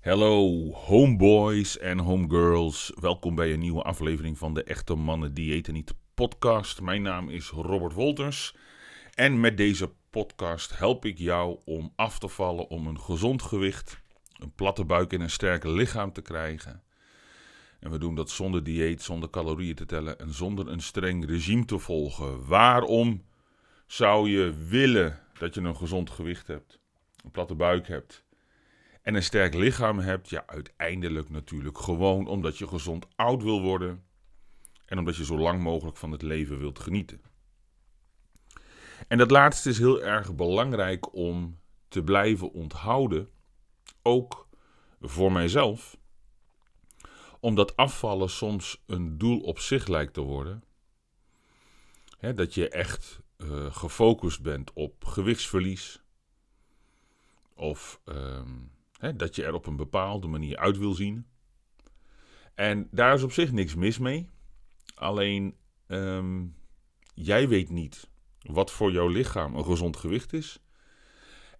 Hallo homeboys en homegirls. Welkom bij een nieuwe aflevering van de Echte Mannen Diëten Niet podcast. Mijn naam is Robert Wolters. En met deze podcast help ik jou om af te vallen om een gezond gewicht, een platte buik en een sterke lichaam te krijgen. En we doen dat zonder dieet, zonder calorieën te tellen en zonder een streng regime te volgen. Waarom zou je willen dat je een gezond gewicht hebt, een platte buik hebt en een sterk lichaam hebt? Ja, uiteindelijk natuurlijk gewoon omdat je gezond oud wil worden en omdat je zo lang mogelijk van het leven wilt genieten. En dat laatste is heel erg belangrijk om te blijven onthouden, ook voor mijzelf omdat afvallen soms een doel op zich lijkt te worden. dat je echt uh, gefocust bent op gewichtsverlies. Of ehm, dat je er op een bepaalde manier uit wil zien. En daar is op zich niks mis mee. Alleen ehm, jij weet niet wat voor jouw lichaam een gezond gewicht is.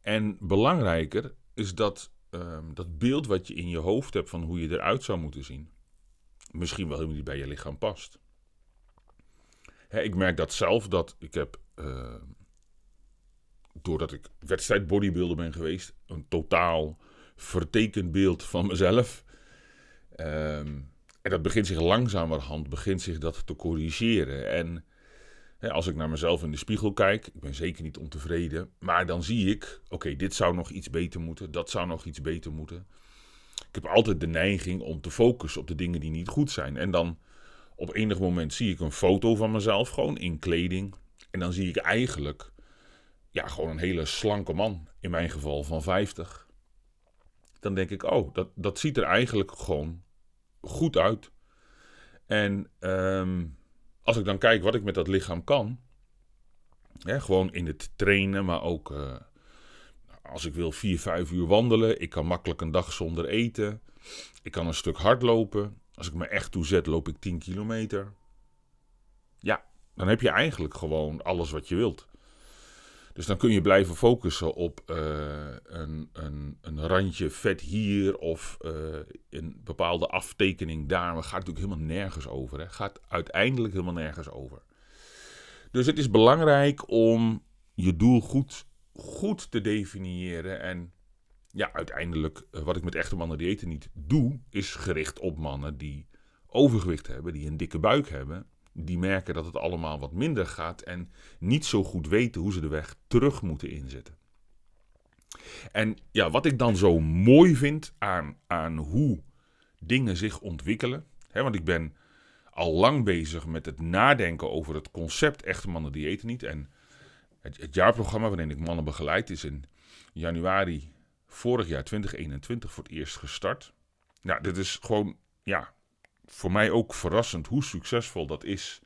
En belangrijker is dat Ehm, dat beeld wat je in je hoofd hebt van hoe je eruit zou moeten zien, misschien wel helemaal niet bij je lichaam past. Hè, ik merk dat zelf, dat ik heb, uh, doordat ik wedstrijd bodybuilder ben geweest, een totaal vertekend beeld van mezelf. Ehm, en dat begint zich langzamerhand, begint zich dat te corrigeren. En als ik naar mezelf in de spiegel kijk, ik ben zeker niet ontevreden, maar dan zie ik, oké, dit zou nog iets beter moeten, dat zou nog iets beter moeten. Ik heb altijd de neiging om te focussen op de dingen die niet goed zijn. En dan op enig moment zie ik een foto van mezelf, gewoon in kleding. En dan zie ik eigenlijk, ja, gewoon een hele slanke man, in mijn geval van 50. Dan denk ik, oh, dat, dat ziet er eigenlijk gewoon goed uit. En um, als ik dan kijk wat ik met dat lichaam kan, gewoon in het trainen, maar ook uh, als ik wil 4, 5 uur wandelen, ik kan makkelijk een dag zonder eten, ik kan een stuk hardlopen. Als ik me echt toe zet, loop ik 10 kilometer. Ja, dan heb je eigenlijk gewoon alles wat je wilt. Dus dan kun je blijven focussen op uh, een, een, een, randje vet hier of uh, een bepaalde aftekening daar. Maar gaat natuurlijk helemaal nergens over. Hè. Gaat uiteindelijk helemaal nergens over. Dus het is belangrijk om je doel goed, goed te definiëren. En ja, uiteindelijk, uh, wat ik met echte mannen diëten niet doe, is gericht op mannen die overgewicht hebben, die een dikke buik hebben die merken dat het allemaal wat minder gaat en niet zo goed weten hoe ze de weg terug moeten inzetten. En ja, wat ik dan zo mooi vind aan, aan hoe dingen zich ontwikkelen, hè, want ik ben al lang bezig met het nadenken over het concept echte mannen diëten niet. En het, het jaarprogramma waarin ik mannen begeleid is in januari vorig jaar 2021 voor het eerst gestart. Nou, dit is gewoon, ja, voor mij ook verrassend hoe succesvol dat is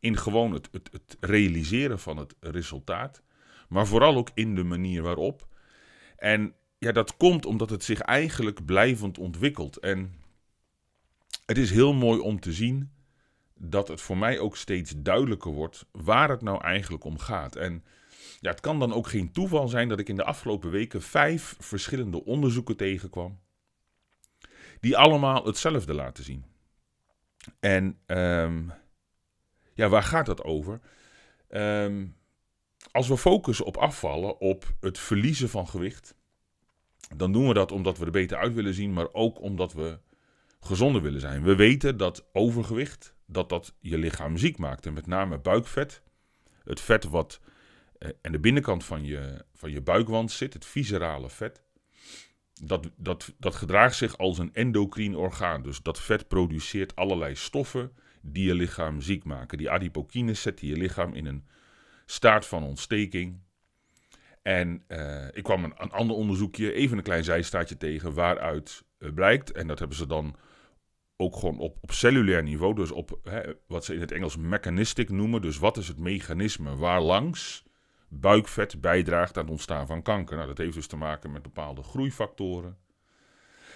in gewoon het, het, realiseren van het resultaat. Maar vooral ook in de manier waarop. En ja, dat komt omdat het zich eigenlijk blijvend ontwikkelt. En het is heel mooi om te zien dat het voor mij ook steeds duidelijker wordt waar het nou eigenlijk om gaat. En ja, het kan dan ook geen toeval zijn dat ik in de afgelopen weken vijf verschillende onderzoeken tegenkwam. Die allemaal hetzelfde laten zien. En um, ja, waar gaat dat over? Um, als we focussen op afvallen, op het verliezen van gewicht, dan doen we dat omdat we er beter uit willen zien, maar ook omdat we gezonder willen zijn. We weten dat overgewicht, dat dat je lichaam ziek maakt. En met name buikvet, het vet wat eh, aan de binnenkant van je, van je buikwand zit, het viscerale vet, dat, dat, dat gedraagt zich als een endocrine orgaan. Dus dat vet produceert allerlei stoffen die je lichaam ziek maken. Die adipokines zetten je lichaam in een staat van ontsteking. En uh, ik kwam een, een, ander onderzoekje, even een klein zijstaatje tegen, waaruit uh, blijkt, en dat hebben ze dan ook gewoon op, op cellulair niveau, dus op hè, wat ze in het Engels mechanistic noemen, dus wat is het mechanisme waarlangs buikvet bijdraagt aan het ontstaan van kanker. Nou, dat heeft dus te maken met bepaalde groeifactoren.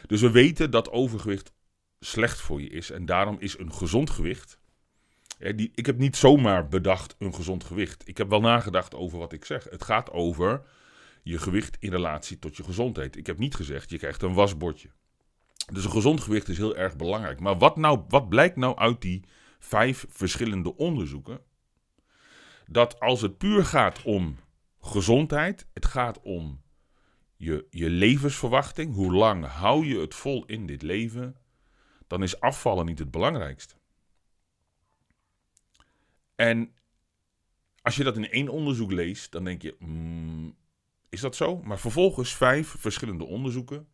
Dus we weten dat overgewicht slecht voor je is. En daarom is een gezond gewicht. Die, ik heb niet zomaar bedacht een gezond gewicht. Ik heb wel nagedacht over wat ik zeg. Het gaat over je gewicht in relatie tot je gezondheid. Ik heb niet gezegd je krijgt een wasbordje. Dus een gezond gewicht is heel erg belangrijk. Maar wat, nou, wat blijkt nou uit die vijf verschillende onderzoeken? Dat als het puur gaat om gezondheid, het gaat om je, je levensverwachting, hoe lang hou je het vol in dit leven, dan is afvallen niet het belangrijkste. En als je dat in één onderzoek leest, dan denk je, mm, is dat zo? Maar vervolgens vijf verschillende onderzoeken.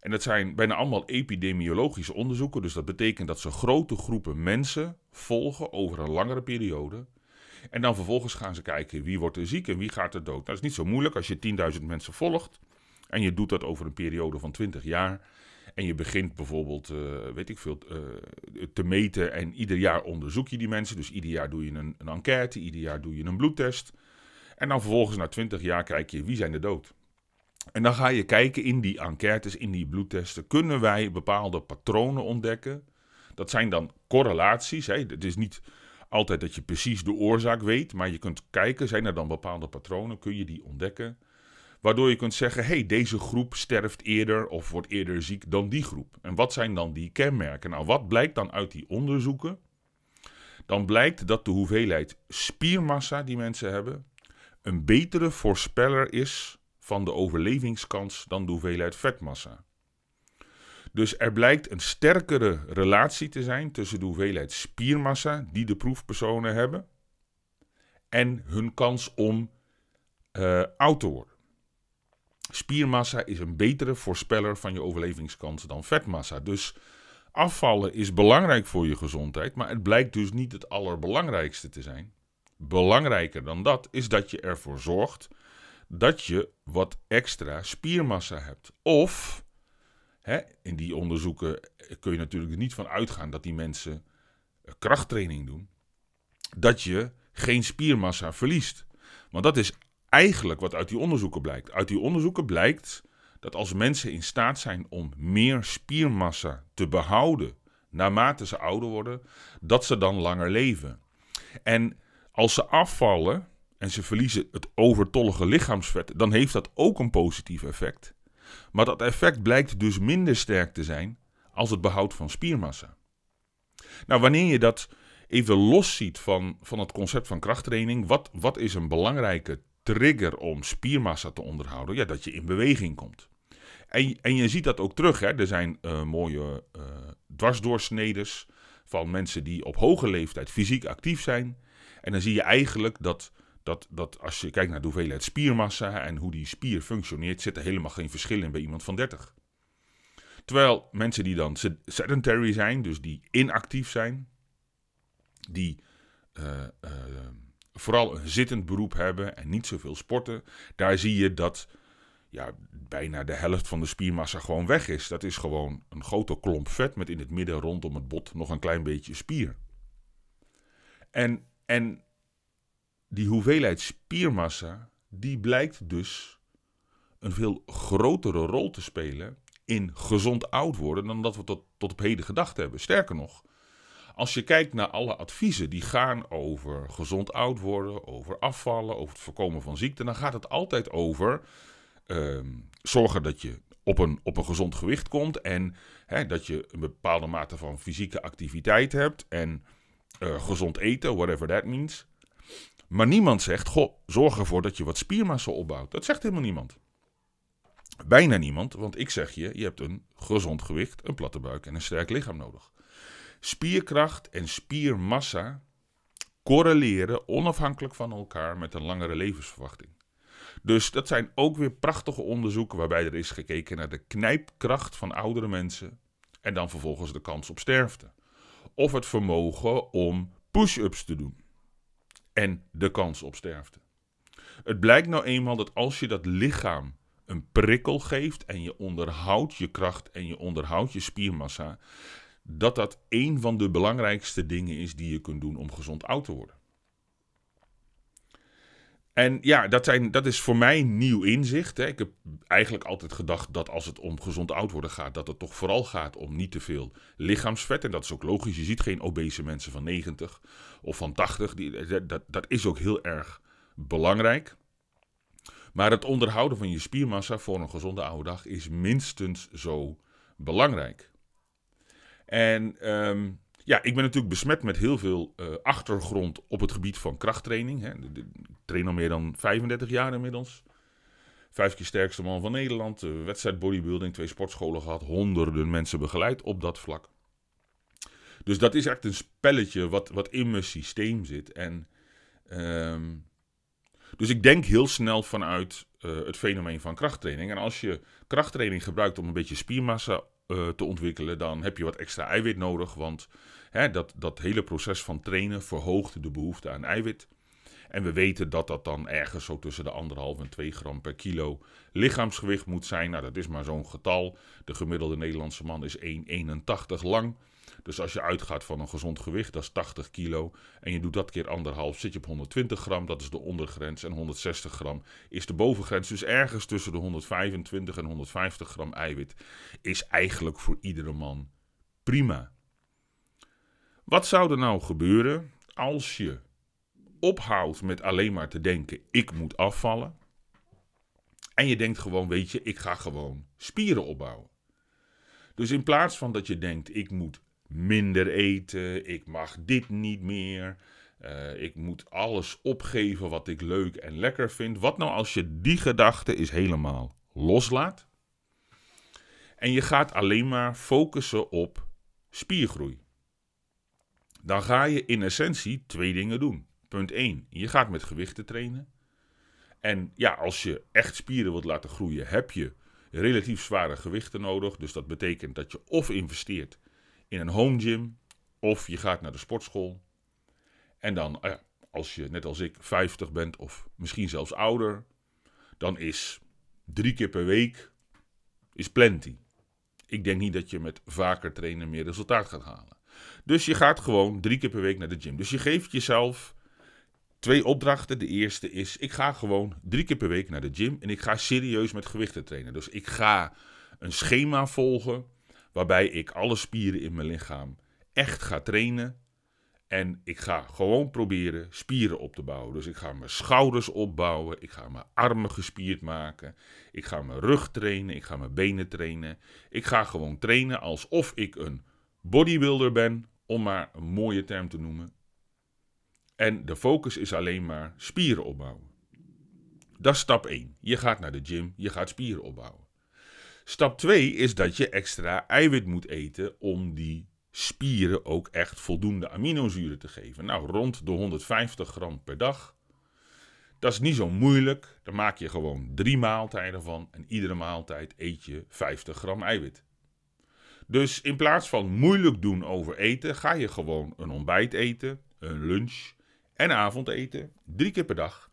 En dat zijn bijna allemaal epidemiologische onderzoeken. Dus dat betekent dat ze grote groepen mensen volgen over een langere periode. En dan vervolgens gaan ze kijken wie wordt er ziek en wie gaat er dood. Nou, dat is niet zo moeilijk als je 10.000 mensen volgt. En je doet dat over een periode van 20 jaar. En je begint bijvoorbeeld, uh, weet ik veel, uh, te meten. En ieder jaar onderzoek je die mensen. Dus ieder jaar doe je een, een enquête, ieder jaar doe je een bloedtest. En dan vervolgens na 20 jaar kijk je wie zijn er dood. En dan ga je kijken in die enquêtes, in die bloedtesten. Kunnen wij bepaalde patronen ontdekken? Dat zijn dan correlaties. Hè? Het is niet altijd dat je precies de oorzaak weet, maar je kunt kijken, zijn er dan bepaalde patronen, kun je die ontdekken? Waardoor je kunt zeggen, hey, deze groep sterft eerder of wordt eerder ziek dan die groep. En wat zijn dan die kenmerken? Nou, wat blijkt dan uit die onderzoeken? Dan blijkt dat de hoeveelheid spiermassa die mensen hebben een betere voorspeller is van de overlevingskans dan de hoeveelheid vetmassa. Dus er blijkt een sterkere relatie te zijn tussen de hoeveelheid spiermassa die de proefpersonen hebben en hun kans om uh, oud te worden. Spiermassa is een betere voorspeller van je overlevingskans dan vetmassa. Dus afvallen is belangrijk voor je gezondheid, maar het blijkt dus niet het allerbelangrijkste te zijn. Belangrijker dan dat is dat je ervoor zorgt dat je wat extra spiermassa hebt. Of, hè, in die onderzoeken kun je natuurlijk niet van uitgaan dat die mensen eh, krachttraining doen, dat je geen spiermassa verliest. Want dat is eigenlijk wat uit die onderzoeken blijkt. Uit die onderzoeken blijkt dat als mensen in staat zijn om meer spiermassa te behouden naarmate ze ouder worden, dat ze dan langer leven. En als ze afvallen en ze verliezen het overtollige lichaamsvet, dan heeft dat ook een positief effect. Maar dat effect blijkt dus minder sterk te zijn als het behoud van spiermassa. Nou, wanneer je dat even los ziet van, van het concept van krachttraining, wat, wat is een belangrijke trigger om spiermassa te onderhouden? Ja, dat je in beweging komt. En, en je ziet dat ook terug. Hè? Er zijn uh, mooie uh, dwarsdoorsneders van mensen die op hoge leeftijd fysiek actief zijn. En dan zie je eigenlijk dat, dat, dat als je kijkt naar de hoeveelheid spiermassa en hoe die spier functioneert, zit er helemaal geen verschil in bij iemand van 30. Terwijl mensen die dan sedentary zijn, dus die inactief zijn, die uh, vooral een zittend beroep hebben en niet zoveel sporten, daar zie je dat ja, bijna de helft van de spiermassa gewoon weg is. Dat is gewoon een grote klomp vet met in het midden rondom het bot nog een klein beetje spier. En, en die hoeveelheid spiermassa, die blijkt dus een veel grotere rol te spelen in gezond oud worden dan dat we tot, tot op heden gedacht hebben. Sterker nog, als je kijkt naar alle adviezen die gaan over gezond oud worden, over afvallen, over het voorkomen van ziekte, dan gaat het altijd over uh, zorgen dat je op een, op een gezond gewicht komt en hè, dat je een bepaalde mate van fysieke activiteit hebt en uh, gezond eten, whatever that means. Maar niemand zegt, goh, zorg ervoor dat je wat spiermassa opbouwt. Dat zegt helemaal niemand. Bijna niemand, want ik zeg je, je hebt een gezond gewicht, een platte buik en een sterk lichaam nodig. Spierkracht en spiermassa correleren onafhankelijk van elkaar met een langere levensverwachting. Dus dat zijn ook weer prachtige onderzoeken waarbij er is gekeken naar de knijpkracht van oudere mensen en dan vervolgens de kans op sterfte. Of het vermogen om push-ups te doen en de kans op sterfte. Het blijkt nou eenmaal dat als je dat lichaam een prikkel geeft en je onderhoudt je kracht en je onderhoudt je spiermassa, dat dat een van de belangrijkste dingen is die je kunt doen om gezond oud te worden. En ja, dat, zijn, dat is voor mij nieuw inzicht. Hè. Ik heb eigenlijk altijd gedacht dat als het om gezond oud worden gaat, dat het toch vooral gaat om niet te veel lichaamsvet. En dat is ook logisch. Je ziet geen obese mensen van 90 of van 80. Die, dat, dat is ook heel erg belangrijk. Maar het onderhouden van je spiermassa voor een gezonde oude dag is minstens zo belangrijk. En ehm, ja, ik ben natuurlijk besmet met heel veel uh, achtergrond op het gebied van krachttraining. Hè. Ik train al meer dan 35 jaar inmiddels. Vijf keer sterkste man van Nederland, uh, wedstrijd bodybuilding, twee sportscholen gehad, honderden mensen begeleid op dat vlak. Dus dat is echt een spelletje wat, wat in mijn systeem zit. En, ehm, dus ik denk heel snel vanuit uh, het fenomeen van krachttraining. En als je krachttraining gebruikt om een beetje spiermassa uh, te ontwikkelen, dan heb je wat extra eiwit nodig. Want hè, dat, dat hele proces van trainen verhoogt de behoefte aan eiwit. En we weten dat dat dan ergens zo tussen de anderhalf en 2 gram per kilo lichaamsgewicht moet zijn. Nou, dat is maar zo'n getal. De gemiddelde Nederlandse man is 1,81 lang. Dus als je uitgaat van een gezond gewicht, dat is 80 kilo. En je doet dat keer anderhalf, zit je op 120 gram. Dat is de ondergrens. En 160 gram is de bovengrens. Dus ergens tussen de 125 en 150 gram eiwit is eigenlijk voor iedere man prima. Wat zou er nou gebeuren als je ophoudt met alleen maar te denken: ik moet afvallen. En je denkt gewoon: weet je, ik ga gewoon spieren opbouwen. Dus in plaats van dat je denkt: ik moet minder eten, ik mag dit niet meer, uh, ik moet alles opgeven wat ik leuk en lekker vind. Wat nou als je die gedachte is helemaal loslaat en je gaat alleen maar focussen op spiergroei? Dan ga je in essentie twee dingen doen. Punt 1. Je gaat met gewichten trainen. En ja, als je echt spieren wilt laten groeien, heb je relatief zware gewichten nodig. Dus dat betekent dat je of investeert in een home gym, of je gaat naar de sportschool. En dan, als je net als ik 50 bent, of misschien zelfs ouder, dan is drie keer per week is plenty. Ik denk niet dat je met vaker trainen meer resultaat gaat halen. Dus je gaat gewoon drie keer per week naar de gym. Dus je geeft jezelf twee opdrachten. De eerste is: ik ga gewoon drie keer per week naar de gym en ik ga serieus met gewichten trainen. Dus ik ga een schema volgen waarbij ik alle spieren in mijn lichaam echt ga trainen. En ik ga gewoon proberen spieren op te bouwen. Dus ik ga mijn schouders opbouwen. Ik ga mijn armen gespierd maken. Ik ga mijn rug trainen. Ik ga mijn benen trainen. Ik ga gewoon trainen alsof ik een bodybuilder ben. Om maar een mooie term te noemen. En de focus is alleen maar spieren opbouwen. Dat is stap 1. Je gaat naar de gym, je gaat spieren opbouwen. Stap 2 is dat je extra eiwit moet eten om die spieren ook echt voldoende aminozuren te geven. Nou, rond de 150 gram per dag. Dat is niet zo moeilijk. Daar maak je gewoon drie maaltijden van. En iedere maaltijd eet je 50 gram eiwit. Dus in plaats van moeilijk doen over eten, ga je gewoon een ontbijt eten, een lunch en avondeten, drie keer per dag.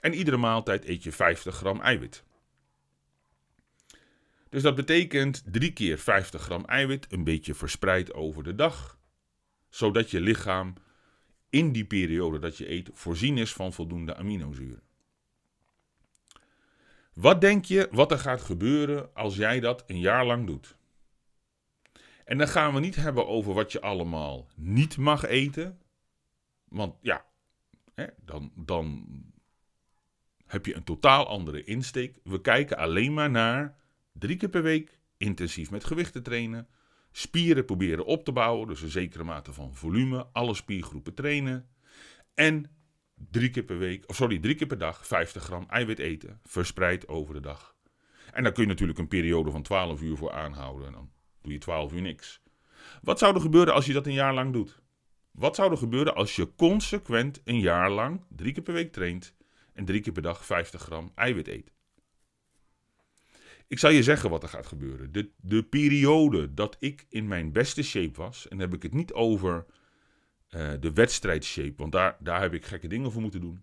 En iedere maaltijd eet je 50 gram eiwit. Dus dat betekent drie keer 50 gram eiwit, een beetje verspreid over de dag. Zodat je lichaam in die periode dat je eet voorzien is van voldoende aminozuren. Wat denk je wat er gaat gebeuren als jij dat een jaar lang doet? En dan gaan we niet hebben over wat je allemaal niet mag eten. Want ja, dan, dan heb je een totaal andere insteek. We kijken alleen maar naar drie keer per week intensief met gewichten trainen. Spieren proberen op te bouwen, dus een zekere mate van volume. Alle spiergroepen trainen. En drie keer per week, of sorry, drie keer per dag 50 gram eiwit eten, verspreid over de dag. En daar kun je natuurlijk een periode van 12 uur voor aanhouden. En dan doe je 12 uur niks. Wat zou er gebeuren als je dat een jaar lang doet? Wat zou er gebeuren als je consequent een jaar lang drie keer per week traint en drie keer per dag 50 gram eiwit eet? Ik zal je zeggen wat er gaat gebeuren. De, de periode dat ik in mijn beste shape was, en dan heb ik het niet over uh, de wedstrijdshape, want daar, daar heb ik gekke dingen voor moeten doen.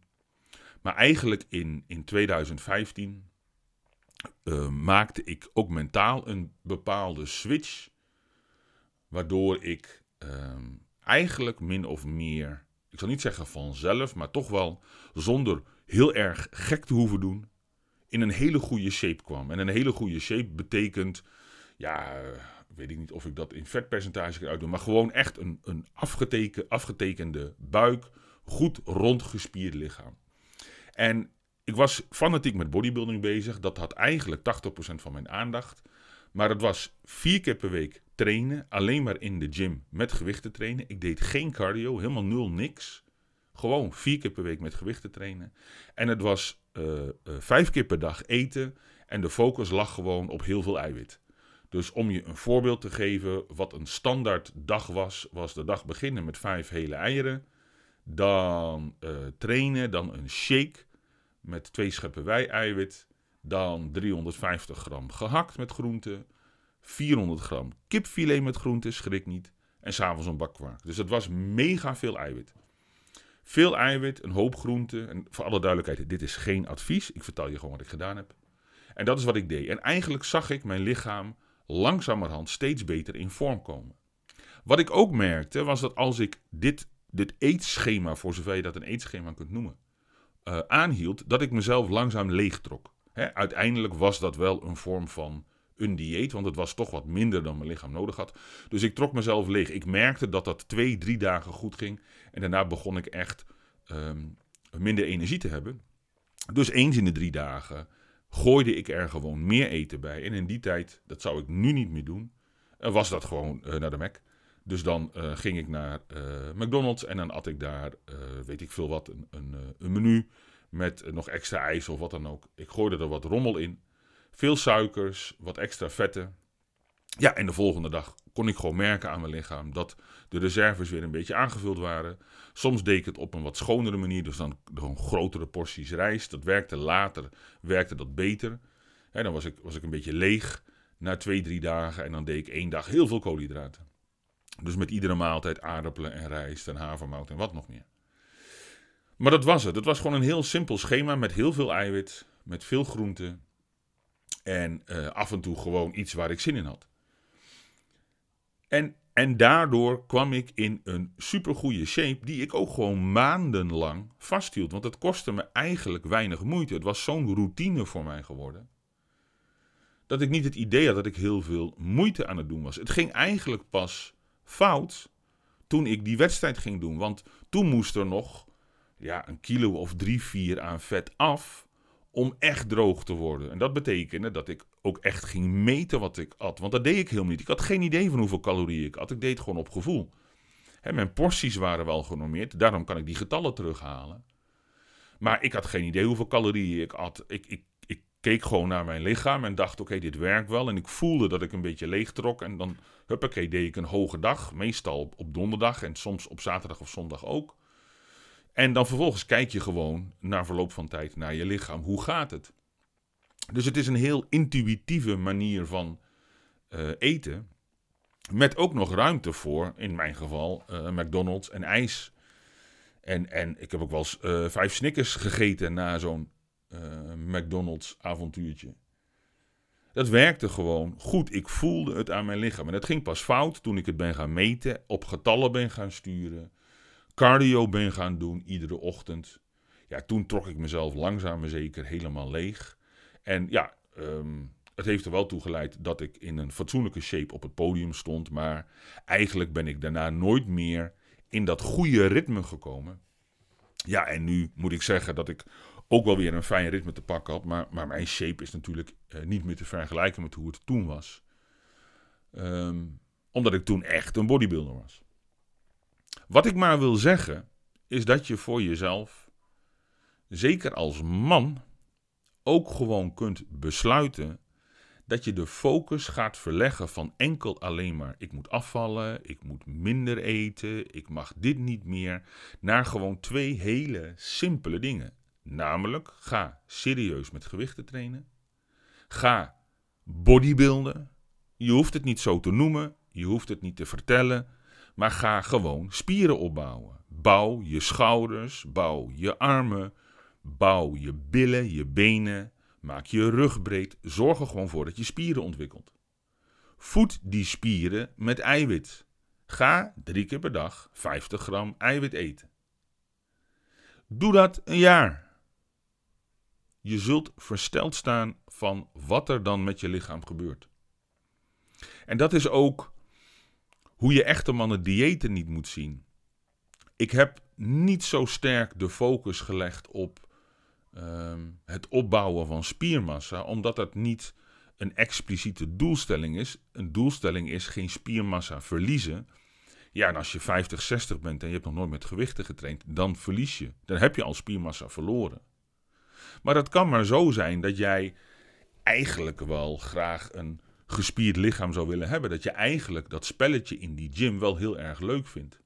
Maar eigenlijk in, in 2015 uh, maakte ik ook mentaal een bepaalde switch, waardoor ik uh, eigenlijk min of meer, ik zal niet zeggen vanzelf, maar toch wel zonder heel erg gek te hoeven doen, in een hele goede shape kwam. En een hele goede shape betekent, ja, weet ik niet of ik dat in vetpercentage kan uitdoen, maar gewoon echt een, een afgeteken, afgetekende buik, goed rondgespierd lichaam. En ik was fanatiek met bodybuilding bezig. Dat had eigenlijk 80% van mijn aandacht. Maar het was vier keer per week trainen, alleen maar in de gym met gewichten trainen. Ik deed geen cardio, helemaal nul, niks. Gewoon vier keer per week met gewichten trainen. En het was uh, uh, vijf keer per dag eten. En de focus lag gewoon op heel veel eiwit. Dus om je een voorbeeld te geven, wat een standaard dag was, was de dag beginnen met vijf hele eieren. Dan uh, trainen, dan een shake met twee scheppen wei-eiwit. Dan 350 gram gehakt met groenten. 400 gram kipfilet met groenten, schrik niet. En s'avonds een bak kwark. Dus het was mega veel eiwit. Veel eiwit, een hoop groenten. En voor alle duidelijkheid, dit is geen advies. Ik vertel je gewoon wat ik gedaan heb. En dat is wat ik deed. En eigenlijk zag ik mijn lichaam langzamerhand steeds beter in vorm komen. Wat ik ook merkte was dat als ik dit, dit eetschema, voor zover je dat een eetschema kunt noemen, uh, aanhield, dat ik mezelf langzaam leegtrok. Uiteindelijk was dat wel een vorm van een dieet, want het was toch wat minder dan mijn lichaam nodig had. Dus ik trok mezelf leeg. Ik merkte dat dat twee, drie dagen goed ging. En daarna begon ik echt um, minder energie te hebben. Dus eens in de drie dagen gooide ik er gewoon meer eten bij. En in die tijd, dat zou ik nu niet meer doen, was dat gewoon uh, naar de Mac. Dus dan uh, ging ik naar McDonald's en dan at ik daar, weet ik veel wat, een, een, een menu met nog extra ijs of wat dan ook. Ik gooide er wat rommel in. Veel suikers, wat extra vetten. Ja, en de volgende dag kon ik gewoon merken aan mijn lichaam dat de reserves weer een beetje aangevuld waren. Soms deed ik het op een wat schonere manier, dus dan gewoon grotere porties rijst. Dat werkte later, werkte dat beter. En dan was ik, was ik een beetje leeg na twee, drie dagen en dan deed ik één dag heel veel koolhydraten. Dus met iedere maaltijd aardappelen en rijst en havermout en wat nog meer. Maar dat was het. Het was gewoon een heel simpel schema met heel veel eiwit, met veel groenten en uh, af en toe gewoon iets waar ik zin in had. En, en daardoor kwam ik in een supergoeie shape die ik ook gewoon maandenlang vasthield. Want het kostte me eigenlijk weinig moeite. Het was zo'n routine voor mij geworden. Dat ik niet het idee had dat ik heel veel moeite aan het doen was. Het ging eigenlijk pas fout toen ik die wedstrijd ging doen. Want toen moest er nog ja, een kilo of drie, vier aan vet af om echt droog te worden. En dat betekende dat ik ook echt ging meten wat ik at. Want dat deed ik helemaal niet. Ik had geen idee van hoeveel calorieën ik at. Ik deed gewoon op gevoel. Hè, mijn porties waren wel genormeerd, daarom kan ik die getallen terughalen. Maar ik had geen idee hoeveel calorieën ik at. Ik, ik, ik keek gewoon naar mijn lichaam en dacht, oké, dit werkt wel. En ik voelde dat ik een beetje leeg trok. En dan, huppakee, deed ik een hoge dag. Meestal op donderdag en soms op zaterdag of zondag ook. En dan vervolgens kijk je gewoon na verloop van tijd naar je lichaam. Hoe gaat het? Dus het is een heel intuïtieve manier van uh, eten. Met ook nog ruimte voor, in mijn geval, uh, McDonald's en ijs. En, en ik heb ook wel eens uh, vijf Snickers gegeten na zo'n McDonald's avontuurtje. Dat werkte gewoon goed. Ik voelde het aan mijn lichaam. En dat ging pas fout toen ik het ben gaan meten, op getallen ben gaan sturen cardio ben gaan doen iedere ochtend. Ja, toen trok ik mezelf langzaam maar zeker helemaal leeg. En ja, um, het heeft er wel toe geleid dat ik in een fatsoenlijke shape op het podium stond. Maar eigenlijk ben ik daarna nooit meer in dat goede ritme gekomen. Ja, en nu moet ik zeggen dat ik ook wel weer een fijn ritme te pakken had. Maar, maar mijn shape is natuurlijk uh, niet meer te vergelijken met hoe het toen was. Um, omdat ik toen echt een bodybuilder was. Wat ik maar wil zeggen, is dat je voor jezelf, zeker als man, ook gewoon kunt besluiten dat je de focus gaat verleggen van enkel alleen maar ik moet afvallen, ik moet minder eten, ik mag dit niet meer, naar gewoon twee hele simpele dingen. Namelijk, ga serieus met gewichten trainen. Ga bodybuilden. Je hoeft het niet zo te noemen, je hoeft het niet te vertellen. Maar ga gewoon spieren opbouwen. Bouw je schouders, bouw je armen, bouw je billen, je benen. Maak je rug breed. Zorg er gewoon voor dat je spieren ontwikkelt. Voed die spieren met eiwit. Ga drie keer per dag 50 gram eiwit eten. Doe dat een jaar. Je zult versteld staan van wat er dan met je lichaam gebeurt. En dat is ook hoe je echte mannen diëten niet moet zien. Ik heb niet zo sterk de focus gelegd op um, het opbouwen van spiermassa, omdat dat niet een expliciete doelstelling is. Een doelstelling is geen spiermassa verliezen. Ja, en als je 50, 60 bent en je hebt nog nooit met gewichten getraind, dan verlies je. Dan heb je al spiermassa verloren. Maar dat kan maar zo zijn dat jij eigenlijk wel graag een gespierd lichaam zou willen hebben. Dat je eigenlijk dat spelletje in die gym wel heel erg leuk vindt.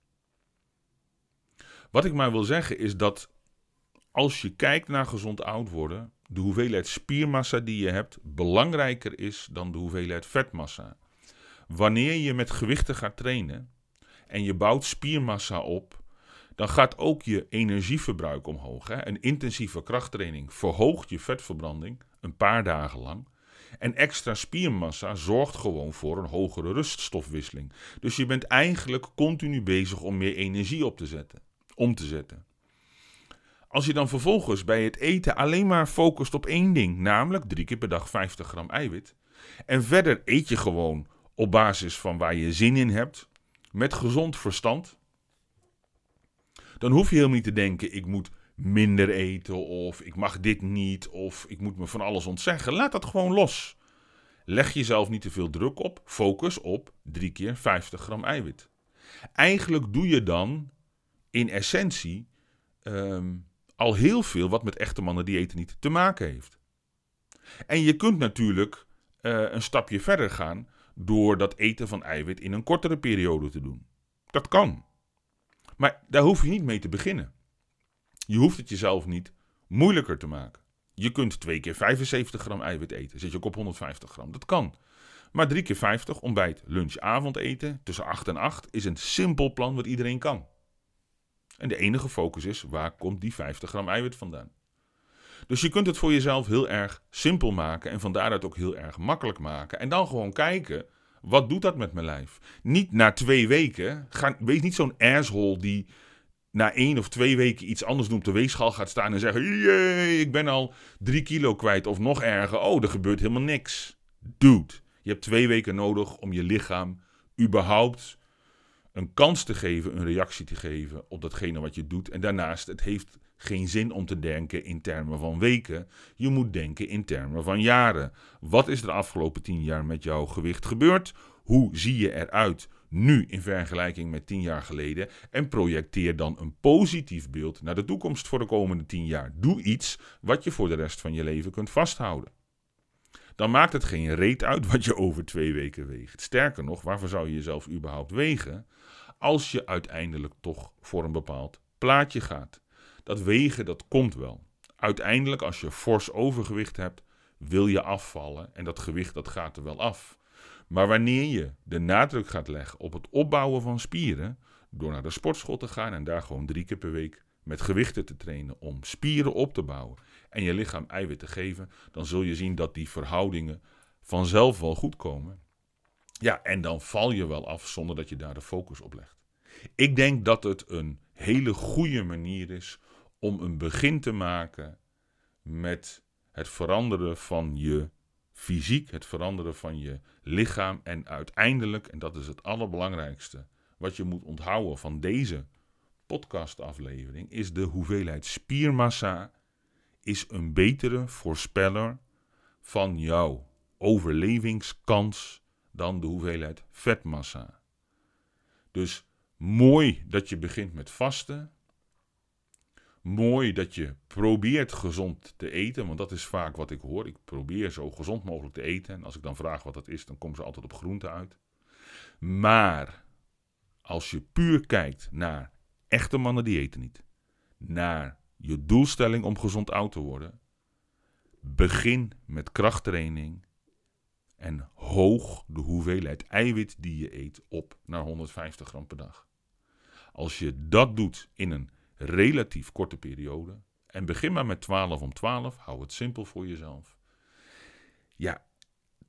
Wat ik maar wil zeggen is dat als je kijkt naar gezond oud worden, de hoeveelheid spiermassa die je hebt belangrijker is dan de hoeveelheid vetmassa. Wanneer je met gewichten gaat trainen en je bouwt spiermassa op, dan gaat ook je energieverbruik omhoog. Hè? Een intensieve krachttraining verhoogt je vetverbranding een paar dagen lang. En extra spiermassa zorgt gewoon voor een hogere ruststofwisseling. Dus je bent eigenlijk continu bezig om meer energie op te zetten, om te zetten. Als je dan vervolgens bij het eten alleen maar focust op één ding, namelijk drie keer per dag 50 gram eiwit, en verder eet je gewoon op basis van waar je zin in hebt, met gezond verstand, dan hoef je helemaal niet te denken: ik moet minder eten, of ik mag dit niet, of ik moet me van alles ontzeggen. Laat dat gewoon los. Leg jezelf niet te veel druk op. Focus op drie keer 50 gram eiwit. Eigenlijk doe je dan in essentie ehm, al heel veel wat met echte mannen diëten niet te maken heeft. En je kunt natuurlijk uh, een stapje verder gaan door dat eten van eiwit in een kortere periode te doen. Dat kan. Maar daar hoef je niet mee te beginnen. Je hoeft het jezelf niet moeilijker te maken. Je kunt twee keer 75 gram eiwit eten. Zit je ook op 150 gram. Dat kan. Maar drie keer 50, ontbijt, lunch, avondeten, tussen 8 en 8, is een simpel plan wat iedereen kan. En de enige focus is, waar komt die 50 gram eiwit vandaan? Dus je kunt het voor jezelf heel erg simpel maken en van daaruit ook heel erg makkelijk maken. En dan gewoon kijken, wat doet dat met mijn lijf? Niet na twee weken, ga, wees niet zo'n asshole die na één of twee weken iets anders op de weegschaal gaat staan en zeggen: Jee, ik ben al drie kilo kwijt. Of nog erger, oh, er gebeurt helemaal niks. Dude, je hebt twee weken nodig om je lichaam überhaupt een kans te geven, een reactie te geven op datgene wat je doet. En daarnaast, het heeft geen zin om te denken in termen van weken. Je moet denken in termen van jaren. Wat is er de afgelopen tien jaar met jouw gewicht gebeurd? Hoe zie je eruit nu in vergelijking met tien jaar geleden? En projecteer dan een positief beeld naar de toekomst voor de komende tien jaar. Doe iets wat je voor de rest van je leven kunt vasthouden. Dan maakt het geen reet uit wat je over twee weken weegt. Sterker nog, waarvoor zou je jezelf überhaupt wegen? Als je uiteindelijk toch voor een bepaald plaatje gaat. Dat wegen, dat komt wel. Uiteindelijk, als je fors overgewicht hebt, wil je afvallen. En dat gewicht, dat gaat er wel af. Maar wanneer je de nadruk gaat leggen op het opbouwen van spieren, door naar de sportschool te gaan en daar gewoon drie keer per week met gewichten te trainen om spieren op te bouwen en je lichaam eiwit te geven, dan zul je zien dat die verhoudingen vanzelf wel goed komen. Ja, en dan val je wel af zonder dat je daar de focus op legt. Ik denk dat het een hele goede manier is om een begin te maken met het veranderen van je fysiek, het veranderen van je lichaam en uiteindelijk, en dat is het allerbelangrijkste, wat je moet onthouden van deze podcastaflevering, is de hoeveelheid spiermassa is een betere voorspeller van jouw overlevingskans dan de hoeveelheid vetmassa. Dus mooi dat je begint met vasten. Mooi dat je probeert gezond te eten, want dat is vaak wat ik hoor. Ik probeer zo gezond mogelijk te eten. En als ik dan vraag wat dat is, dan komen ze altijd op groente uit. Maar als je puur kijkt naar echte mannen die eten niet, naar je doelstelling om gezond oud te worden, begin met krachttraining en hoog de hoeveelheid eiwit die je eet op naar 150 gram per dag. Als je dat doet in een relatief korte periode, en begin maar met 12 om 12, hou het simpel voor jezelf. Ja,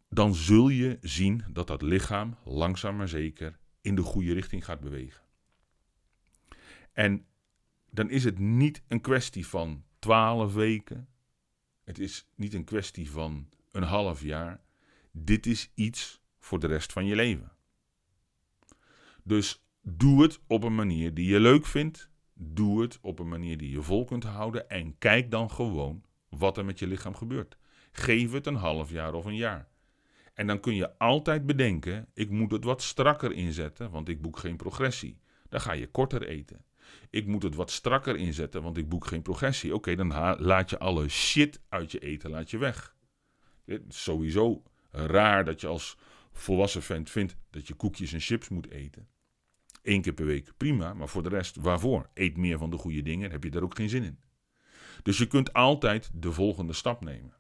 dan zul je zien dat dat lichaam langzaam maar zeker in de goede richting gaat bewegen. En dan is het niet een kwestie van 12 weken. Het is niet een kwestie van een half jaar. Dit is iets voor de rest van je leven. Dus doe het op een manier die je leuk vindt. Doe het op een manier die je vol kunt houden. En kijk dan gewoon wat er met je lichaam gebeurt. Geef het een half jaar of een jaar. En dan kun je altijd bedenken, ik moet het wat strakker inzetten, want ik boek geen progressie. Dan ga je korter eten. Ik moet het wat strakker inzetten, want ik boek geen progressie. Oké, dan laat je alle shit uit je eten laat je weg. Het is sowieso raar dat je als volwassen vent vindt dat je koekjes en chips moet eten. Eén keer per week, prima. Maar voor de rest, waarvoor? Eet meer van de goede dingen, heb je daar ook geen zin in. Dus je kunt altijd de volgende stap nemen.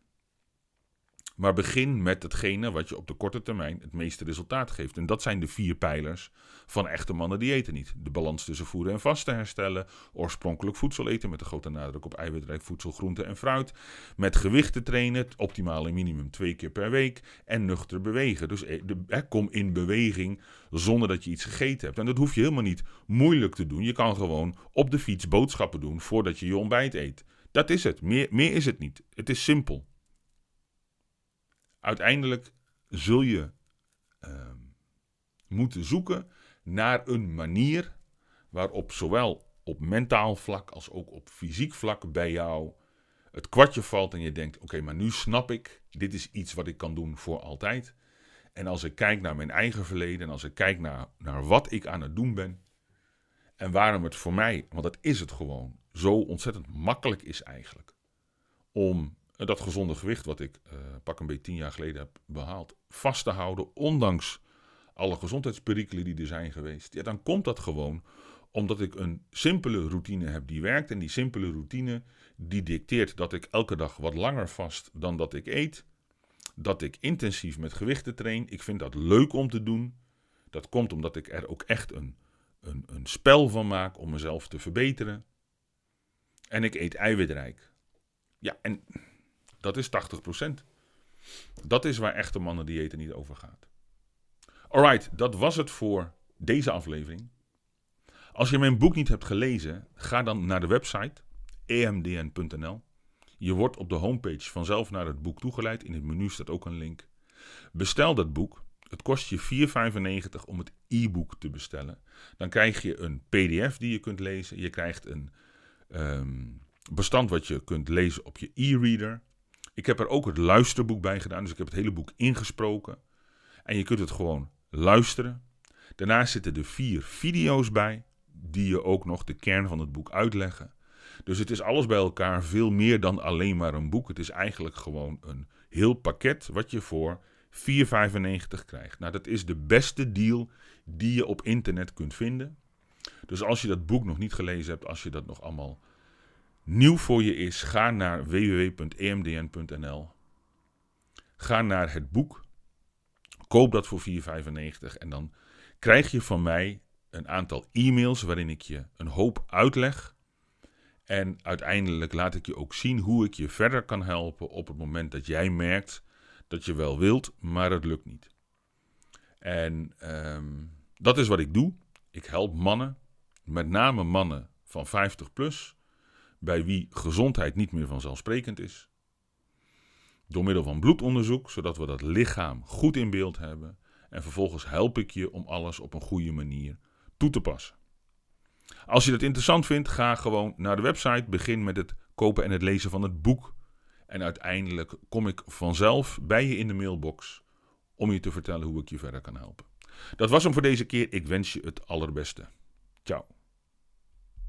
Maar begin met hetgene wat je op de korte termijn het meeste resultaat geeft. En dat zijn de vier pijlers van echte mannen die eten niet. De balans tussen voeden en vasten herstellen. Oorspronkelijk voedsel eten met een grote nadruk op eiwitrijk voedsel, groente en fruit. Met gewichten trainen, het optimale minimum twee keer per week. En nuchter bewegen. Dus eh, kom in beweging zonder dat je iets gegeten hebt. En dat hoef je helemaal niet moeilijk te doen. Je kan gewoon op de fiets boodschappen doen voordat je je ontbijt eet. Dat is het. Meer, meer is het niet. Het is simpel uiteindelijk zul je uh, moeten zoeken naar een manier waarop zowel op mentaal vlak als ook op fysiek vlak bij jou het kwartje valt en je denkt: oké, maar nu snap ik, dit is iets wat ik kan doen voor altijd. En als ik kijk naar mijn eigen verleden en als ik kijk naar, naar wat ik aan het doen ben en waarom het voor mij, want dat is het gewoon, zo ontzettend makkelijk is eigenlijk om dat gezonde gewicht wat ik uh, pak een beetje tien jaar geleden heb behaald, vast te houden, ondanks alle gezondheidsperikelen die er zijn geweest, ja, dan komt dat gewoon omdat ik een simpele routine heb die werkt. En die simpele routine die dicteert dat ik elke dag wat langer vast dan dat ik eet. Dat ik intensief met gewichten train. Ik vind dat leuk om te doen. Dat komt omdat ik er ook echt een, een, een spel van maak om mezelf te verbeteren. En ik eet eiwitrijk. Ja, en dat is 80%. Dat is waar echte mannen diëten niet over gaat. Alright, dat was het voor deze aflevering. Als je mijn boek niet hebt gelezen, ga dan naar de website emdn.nl. Je wordt op de homepage vanzelf naar het boek toegeleid. In het menu staat ook een link. Bestel dat boek. Het kost je 4,95 om het e-book te bestellen. Dan krijg je een PDF die je kunt lezen. Je krijgt een ehm, bestand wat je kunt lezen op je e-reader. Ik heb er ook het luisterboek bij gedaan, dus ik heb het hele boek ingesproken. En je kunt het gewoon luisteren. Daarnaast zitten er vier video's bij, die je ook nog de kern van het boek uitleggen. Dus het is alles bij elkaar veel meer dan alleen maar een boek. Het is eigenlijk gewoon een heel pakket wat je voor 4,95 krijgt. Nou, dat is de beste deal die je op internet kunt vinden. Dus als je dat boek nog niet gelezen hebt, als je dat nog allemaal nieuw voor je is, ga naar www.emdn.nl. Ga naar het boek. Koop dat voor 4,95 en dan krijg je van mij een aantal e-mails waarin ik je een hoop uitleg. En uiteindelijk laat ik je ook zien hoe ik je verder kan helpen op het moment dat jij merkt dat je wel wilt, maar het lukt niet. En ehm, dat is wat ik doe. Ik help mannen, met name mannen van 50 plus, bij wie gezondheid niet meer vanzelfsprekend is. Door middel van bloedonderzoek, zodat we dat lichaam goed in beeld hebben. En vervolgens help ik je om alles op een goede manier toe te passen. Als je dat interessant vindt, ga gewoon naar de website. Begin met het kopen en het lezen van het boek. En uiteindelijk kom ik vanzelf bij je in de mailbox om je te vertellen hoe ik je verder kan helpen. Dat was hem voor deze keer. Ik wens je het allerbeste. Ciao.